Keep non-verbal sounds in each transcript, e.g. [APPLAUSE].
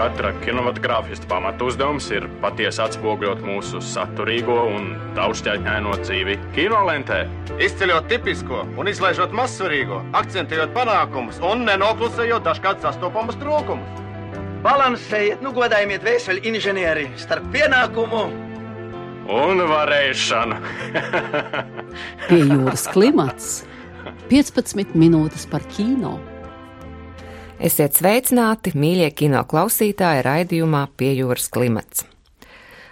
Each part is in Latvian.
Katra kinematogrāfista pamatuzdevums ir patiesi atspoguļot mūsu saturīgo un daudzšķaitņaino dzīvi kinolentē. Izceļot tipisko un izlaižot mazsvarīgo, akcentējot panākumus un nenoklusējot dažkārt sastopamus trūkumus. Balansējiet, nu godājiet vēseli inženieri starp pienākumu un varēšanu. Pie jūras klimats [LAUGHS] 15 minūtes par kino. Esiet sveicināti, mīļie kino klausītāji, raidījumā Pie jūras klimats.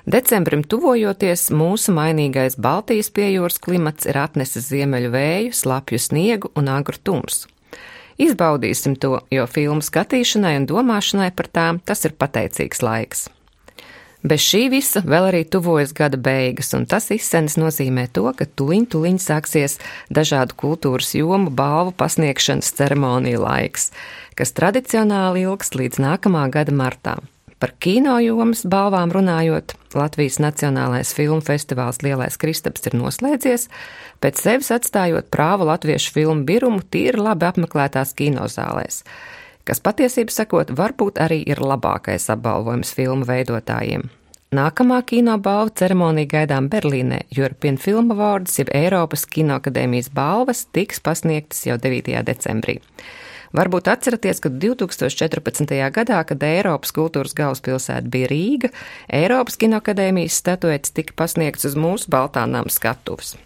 Decembrim tuvojoties, mūsu mainīgais Baltijas piejūras klimats ir atnesis ziemeļu vēju, slapju sniegu un agru tumsu. Izbaudīsim to, jo filmu skatīšanai un domāšanai par tām tas ir pateicīgs laiks. Bez šī visa vēl arī tuvojas gada beigas, un tas izsens nozīmē to, ka tuliņ tuliņ sāksies dažādu kultūras jomu balvu pasniegšanas ceremoniju laiks, kas tradicionāli ilgst līdz nākamā gada martām. Par kino jomas balvām runājot, Latvijas Nacionālais filmu festivāls Lielais Kristaps ir noslēdzies, pēc sevis atstājot prāvu latviešu filmu birumu tīri labi apmeklētās kinozālēs kas patiesībā sakot, varbūt arī ir labākais apbalvojums filmu veidotājiem. Nākamā kinobalva ceremonija gaidām Berlīnē, European Film Awards, jeb Eiropas Kinoakadēmijas balvas, tiks pasniegtas jau 9. decembrī. Varbūt atceraties, ka 2014. gadā, kad Eiropas kultūras galvaspilsēta bija Rīga, Eiropas Kinoakadēmijas statuetes tika pasniegts uz mūsu Baltānām skatuves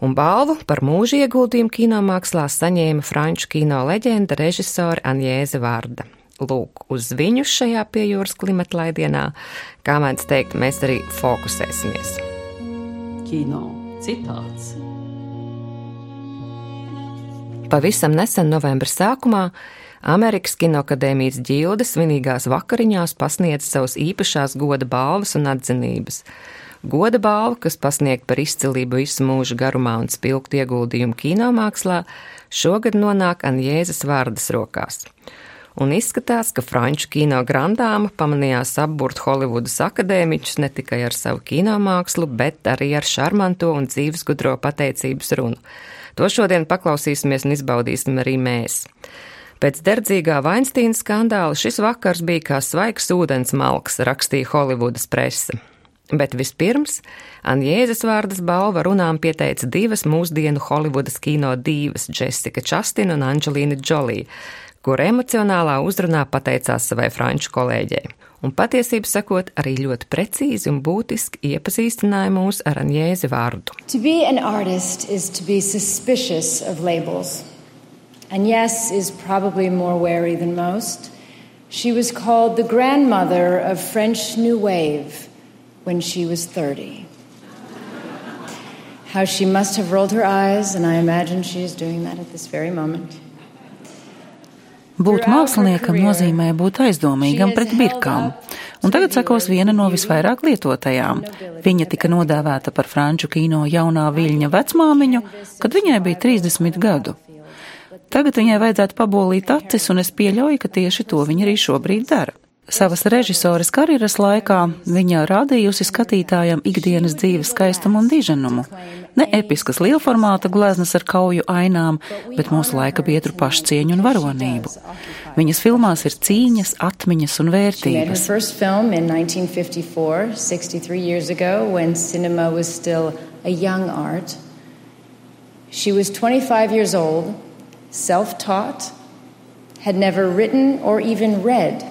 un balvu par mūža ieguldījumu kinomākslā saņēma franču kino leģenda režisore Anjēze Vārda. Lūk, uz viņu šajā piejūras klimata laidienā, kā mēdz teikt, mēs arī fokusēsimies. Kino citāts. Pavisam nesen novembra sākumā Amerikas Kinoakadēmijas ģilde svinīgās vakariņās pasniedz savus īpašās goda balvas un atzinības. Goda balva, kas pasniegta par izcilību visu mūžu garumā un spilgtu ieguldījumu kinomākslā, šogad nonāk Anjēzes vārdas rokās. Un izskatās, ka franču kino grandāma pamanījās apburt Holivudas akadēmiķus ne tikai ar savu kinomākslu, bet arī ar šarmanto un dzīves gudro pateicības runu. To šodien paklausīsimies un izbaudīsim arī mēs. Pēc derdzīgā Vainsteina skandāla šis vakars bija kā svaigs ūdens malks, rakstīja Holivudas prese. Bet vispirms Anjēzes vārdas balva runām pieteica divas mūsdienu Holivudas kino divas - Jessica Chastina un Angelīna Jolie, kur emocionālā uzrunā pateicās savai franču kolēģei. Un patiesību sakot, arī ļoti precīzi un būtiski iepazīstināja mūs ar Anjēzi vārdu. Agnes is probably more wary than most. She was called the grandmother of French New Wave when she was 30. How she must have rolled her eyes, and I imagine she is doing that at this very moment. Būt māksliniekam nozīmē būt aizdomīgam pret birkām, un tagad sakos viena no visvairāk lietotajām. Viņa tika nodēvēta par franču kino jaunā viļņa vecmāmiņu, kad viņai bija 30 gadu. Tagad viņai vajadzētu pabolīt acis, un es pieļauju, ka tieši to viņa arī šobrīd dara. Savas režisoras karjeras laikā viņa rādījusi skatītājam ikdienas dzīves skaistumu un diženumu. Ne episkas lielformāta gleznas ar kauju ainām, bet mūsu laika biedru pašcieņu un varonību. Viņas filmās ir cīņas, atmiņas un vērtības. She was 25 years old, self taught, had never written or even read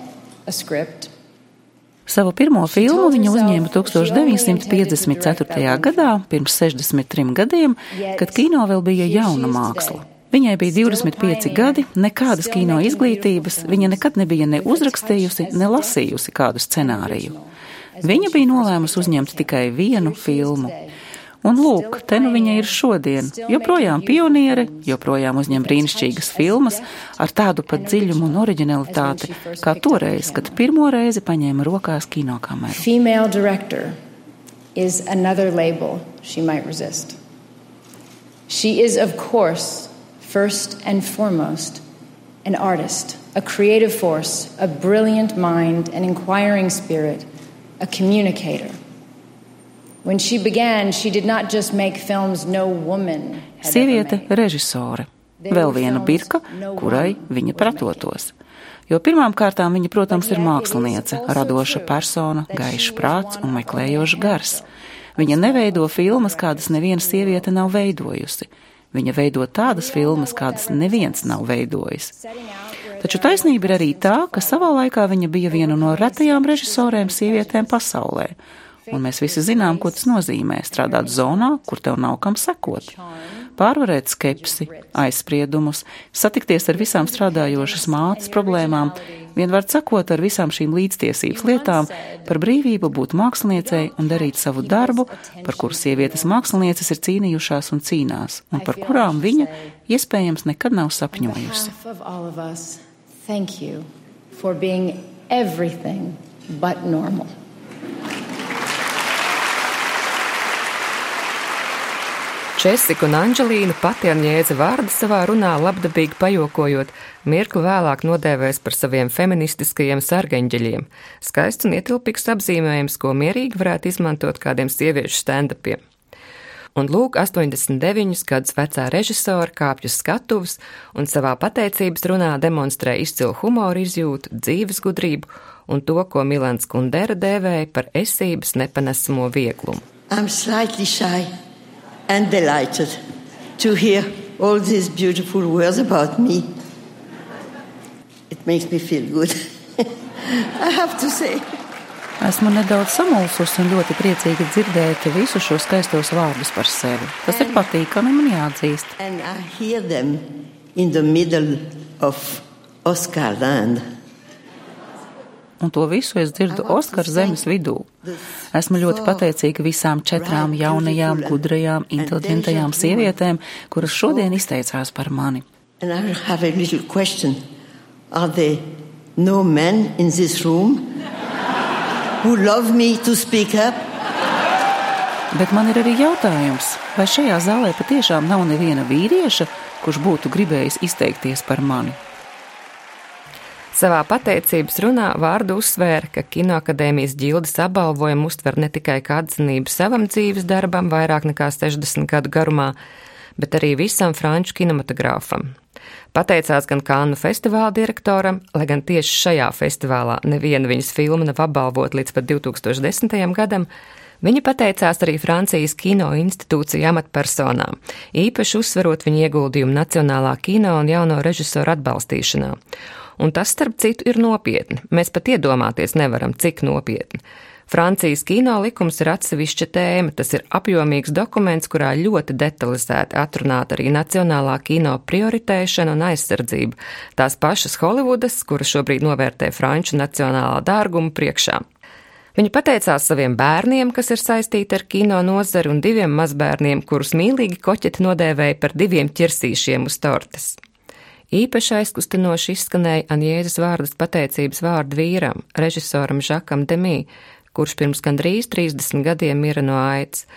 Savu pirmo filmu viņa uzņēma 1954. gadā, pirms 63 gadiem, kad kino vēl bija jauna māksla. Viņai bija 25 gadi, nekādas kino izglītības, viņa nekad nebija ne uzrakstījusi, ne lasījusi kādu scenāriju. Viņa bija nolēmusi uzņemt tikai vienu filmu. Un lūk, te nu viņa ir šodien, joprojām pioniere, joprojām uzņem brīnišķīgas filmas ar tādu pat dziļumu un originalitāti, kā toreiz, kad pirmo reizi paņēma rokās kinokameru. Is another label she might resist. She is, of course, first and foremost, an artist, a creative force, a brilliant mind, an inquiring spirit, a communicator. Sieviete režisore. vēl viena birka, kurai viņa pretotos. Jo pirmām kārtām viņa, protams, ir māksliniece, radoša persona, gaišs prāts un meklējošs gars. Viņa neveido filmas, kādas neviena sieviete nav veidojusi. Viņa veido tādas filmas, kādas neviens nav veidojis. Taču taisnība ir arī tā, ka savā laikā viņa bija viena no retajām režisorēm sievietēm pasaulē. Un mēs visi zinām, ko tas nozīmē strādāt zonā, kur tev nav kam sekot pārvarēt skepsi, aizspriedumus, satikties ar visām strādājošas mātes problēmām, vienvārds sakot ar visām šīm līdztiesības lietām, par brīvību būt māksliniecei un darīt savu darbu, par kuru sievietes mākslinieces ir cīnījušās un cīnās, un par kurām viņa iespējams nekad nav sapņojusi. Thank you for being everything but normal. Česika un Anģelīna pati ar ņēdza vārdu savā runā labdabīgi pajokojot, mirkli vēlāk nodēvēs par saviem feministiskajiem sargaņģeļiem. Skaists un ietilpīgs apzīmējums, ko mierīgi varētu izmantot kādiem sieviešu stand-upiem. Un lūk, 89 gadus vecā režisora kāpj uz skatuves un savā pateicības runā demonstrē izcilu humoru izjūtu, dzīves gudrību un to, ko Milans Kundera dēvēja par esības nepanesamo vieglumu. I'm slightly shy and delighted to hear all these beautiful words about me. It makes me feel good. [LAUGHS] I have to say. Esmu nedaudz samulsusi un ļoti priecīga dzirdēt visus šos skaistos vārdus par sevi. Tas ir patīkami man jāatzīst. And I hear them in the middle of Oscar land un to visu es dzirdu Oskara zemes vidū. Esmu ļoti pateicīga visām četrām jaunajām, gudrajām, inteliģentajām sievietēm, kuras šodien izteicās par mani. No men in this room who love me to speak up. Bet man ir arī jautājums, vai šajā zālē patiešām nav neviena vīrieša, kurš būtu gribējis izteikties par mani? Savā pateicības runā vārdu uzsvēra, ka Kinoakadēmijas ģildes apbalvojumu uztver ne tikai kā atzinību savam dzīves darbam vairāk nekā 60 gadu garumā, bet arī visam franču kinematogrāfam. Pateicās gan Kānu festivāla direktoram, lai gan tieši šajā festivālā neviena viņas filma nav apbalvota līdz pat 2010. gadam, Viņa pateicās arī Francijas kino institūciju amatpersonām, īpaši uzsverot viņa ieguldījumu Nacionālā kino un jauno režisoru atbalstīšanā un tas, starp citu, ir nopietni. Mēs pat iedomāties nevaram, cik nopietni. Francijas kino likums ir atsevišķa tēma. Tas ir apjomīgs dokuments, kurā ļoti detalizēti atrunāta arī nacionālā kino prioritēšana un aizsardzība. Tās pašas Holivudas, kuras šobrīd novērtē franču nacionālā dārguma priekšā. Viņa pateicās saviem bērniem, kas ir saistīti ar kino nozari, un diviem mazbērniem, kurus mīlīgi koķeti nodēvēja par diviem ķirsīšiem uz tortes. Īpaši aizkustinoši izskanēja Anjēzes vārdas pateicības vārdu vīram, režisoram Žakam Demī, kurš pirms gandrīz 30 gadiem mira no aids.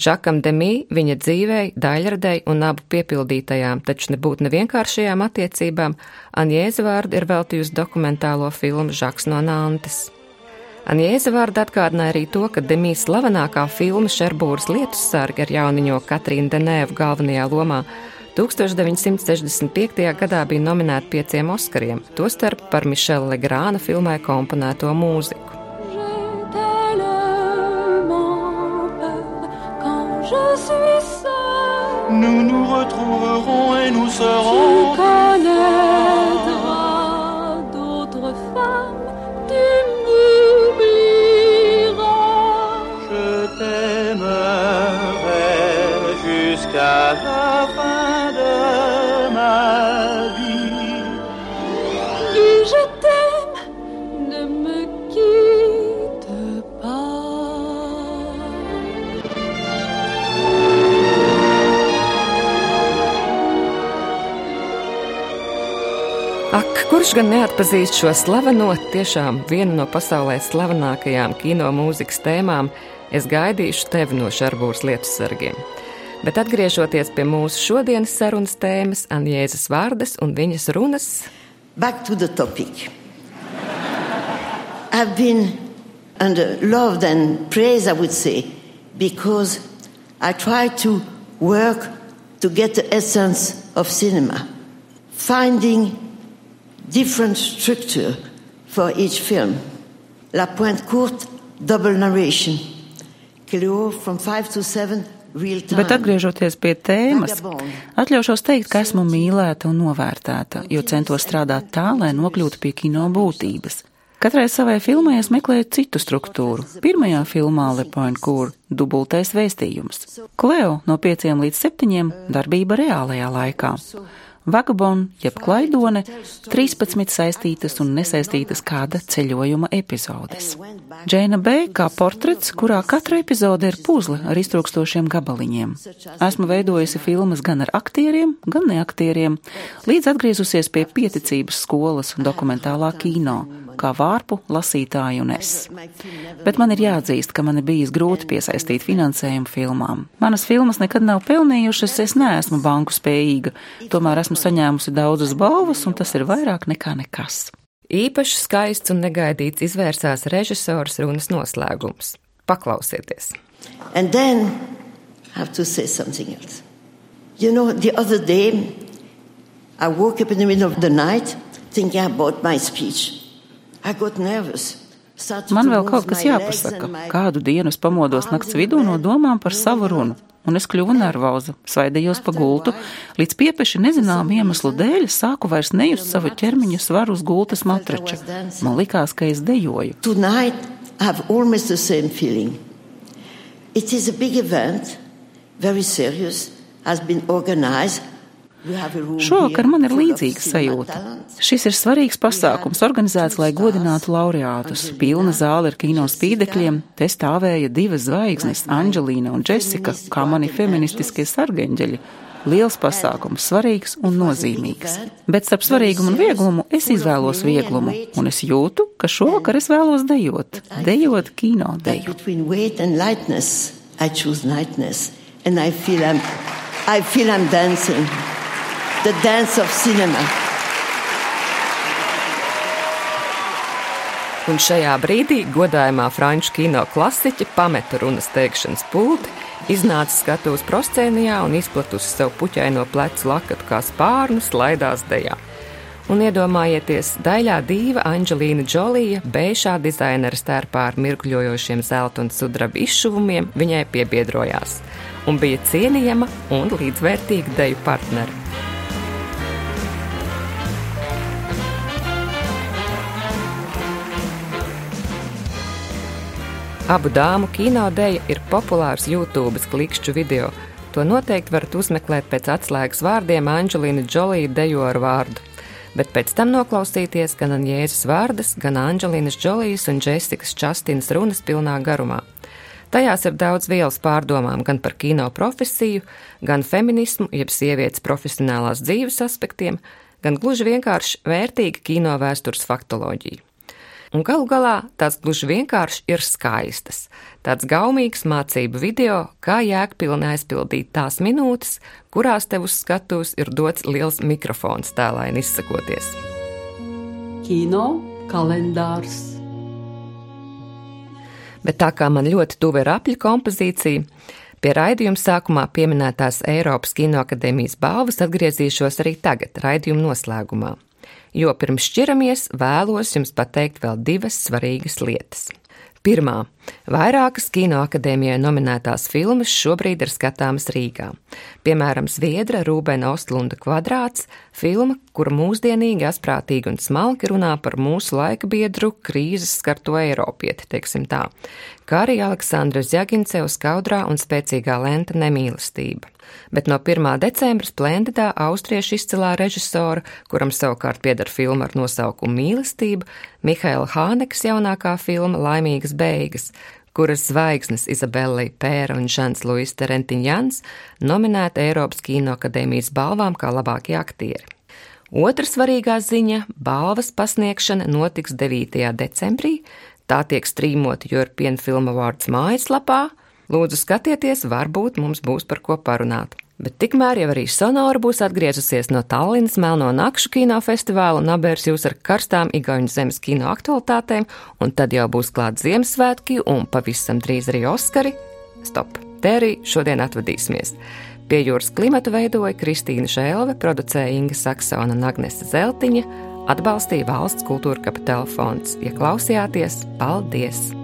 Žakam Demī viņa dzīvei, daļradei un abu piepildītajām, taču nebūtu nevienkāršajām attiecībām, Anjēze vārdu ir veltījusi dokumentālo filmu Žaks no Nantes. Anjēze vārda atgādināja arī to, ka Demīs slavenākā filma Šerbūras lietus sarga ar jauniņo Katrīnu Denēvu galvenajā lomā 1965. gadā bija nominēta pieciem Oskariem, tostarp par Mišela Legrāna filmai komponēto mūziku. Nous nous retrouverons et nous serons. Tu connaîtras d'autres femmes, tu m'oublieras. Je t'aimerai jusqu'à la Kurš gan neatpazīst šo slaveno, tiešām vienu no pasaulē slavenākajām kino mūzikas tēmām, es gaidīšu tevi no Šarbūras lietu sargiem. Bet atgriežoties pie mūsu šodienas sarunas tēmas, Anjēzes vārdas un viņas runas. Back to the topic. I've been under loved and praised, I would say, because I try to work to get the essence of cinema, finding different structure for each film. La Pointe Courte, double narration. Cléo from 5 to 7 Bet atgriežoties pie tēmas, atļaušos teikt, ka esmu mīlēta un novērtēta, jo centos strādāt tā, lai nokļūtu pie kino būtības. Katrai savai filmai es meklēju citu struktūru. Pirmajā filmā Lepoint Kur dubultais vēstījums. Kleo no pieciem līdz septiņiem darbība reālajā laikā. Vagabond, jeb klaidone, 13 saistītas un nesaistītas kāda ceļojuma epizodes. Džēna B. kā portrets, kurā katra epizode ir puzle ar iztrūkstošiem gabaliņiem. Esmu veidojusi filmas gan ar aktieriem, gan neaktieriem, līdz atgriezusies pie pieticības skolas dokumentālā kino kā vārpu, lasītāju un es. Bet man ir jāatzīst, ka man ir bijis grūti piesaistīt finansējumu filmām. Manas filmas nekad nav pelnījušas, es neesmu banku spējīga, tomēr esmu saņēmusi daudzas balvas, un tas ir vairāk nekā nekas. Īpaši skaists un negaidīts izvērsās režisors runas noslēgums. Paklausieties! And then I have to say something else. You know, the other day I woke up in the middle of the night thinking about my speech. Man vēl kaut kas jāpasaka. Kādu dienu es pamodos nakts vidū no domām par savu runu, un es kļuvu nervoza, svaidījos pa gultu, līdz piepeši nezinām iemeslu dēļ sāku vairs nejust savu ķermeņa svaru uz gultas matrača. Man likās, ka es dejoju. It is a big event, very serious, has been organized Šovakar man ir līdzīga sajūta. Šis ir svarīgs pasākums, organizēts, lai godinātu laureātus. Pilna zāle ar kino spīdekļiem, te stāvēja divas zvaigznes, Anģelīna un Džesika, kā mani feministiskie sargeņģeļi. Liels pasākums, svarīgs un nozīmīgs. Bet starp svarīgumu un vieglumu es izvēlos vieglumu, un es jūtu, ka šovakar es vēlos dejot, dejot kino deju. I feel I'm, I feel I'm dancing the dance of cinema. Un šajā brīdī godājumā franču kino klasiķe pameta runas teikšanas pulti, iznāca skatuves proscēnijā un izplatusi sev puķaino plecu lakatu kā spārnu, slaidās dejā. Un iedomājieties, daļā dīva Anģelīna Džolija, bēšā dizainera stērpā ar mirkļojošiem zelta un sudraba izšuvumiem, viņai piebiedrojās un bija cienījama un līdzvērtīga deju partneri. Abu dāmu kinodeja ir populārs YouTube klikšķu video. To noteikti varat uzmeklēt pēc atslēgas vārdiem Anģelīna Džolija dejo ar vārdu. Bet pēc tam noklausīties gan Jēzus vārdas, gan Anģelīnas Džolijas un Džesikas Častinas runas pilnā garumā. Tajās ir daudz vielas pārdomām gan par kino profesiju, gan feminismu, jeb sievietes profesionālās dzīves aspektiem, gan gluži vienkārši vērtīga kino vēstures faktoloģija. Un galu galā tās gluži vienkārši ir skaistas. Tāds gaumīgs mācību video, kā jēgpilni aizpildīt tās minūtes, kurās tev uz skatuves ir dots liels mikrofons tēlaini izsakoties. Kino kalendārs. Bet tā kā man ļoti tuva ir apļu kompozīcija, pie raidījuma sākumā pieminētās Eiropas Kinoakadēmijas balvas atgriezīšos arī tagad, raidījuma noslēgumā jo pirms šķiramies vēlos jums pateikt vēl divas svarīgas lietas. Pirmā. Vairākas kinoakadēmijai nominētās filmas šobrīd ir skatāmas Rīgā. Piemēram, Zviedra Rūbena Ostlunda kvadrāts, filma, kura mūsdienīgi, asprātīgi un smalki runā par mūsu laika biedru krīzes skarto Eiropieti, teiksim tā, kā arī Aleksandra Zjaginceva skaudrā un spēcīgā lenta nemīlestība bet no 1. decembra splendidā austriešu izcilā režisora, kuram savukārt pieder filma ar nosaukumu Mīlestība, Mihaila Hānekas jaunākā filma Laimīgas beigas, kuras zvaigznes Izabela Pēra un Žans Luis Terentiņjans nominēta Eiropas Kinoakadēmijas balvām kā labākie aktieri. Otra svarīgā ziņa - balvas pasniegšana notiks 9. decembrī. Tā tiek strīmota European Film Awards mājaslapā, Lūdzu, skatieties, varbūt mums būs par ko parunāt. Bet tikmēr jau arī Sonora būs atgriezusies no Tallinas Melno Nakšu kino festivāla un abērs jūs ar karstām Igaunijas zemes kino aktualitātēm, un tad jau būs klāt Ziemassvētki un pavisam drīz arī Oskari. Stop! Te arī šodien atvadīsimies. Pie jūras klimatu veidoja Kristīna Šēlve, producēja Inga Saksona un Agnese Zeltiņa, atbalstīja valsts kultūra kapitāla fonds. Ja klausījāties, paldies!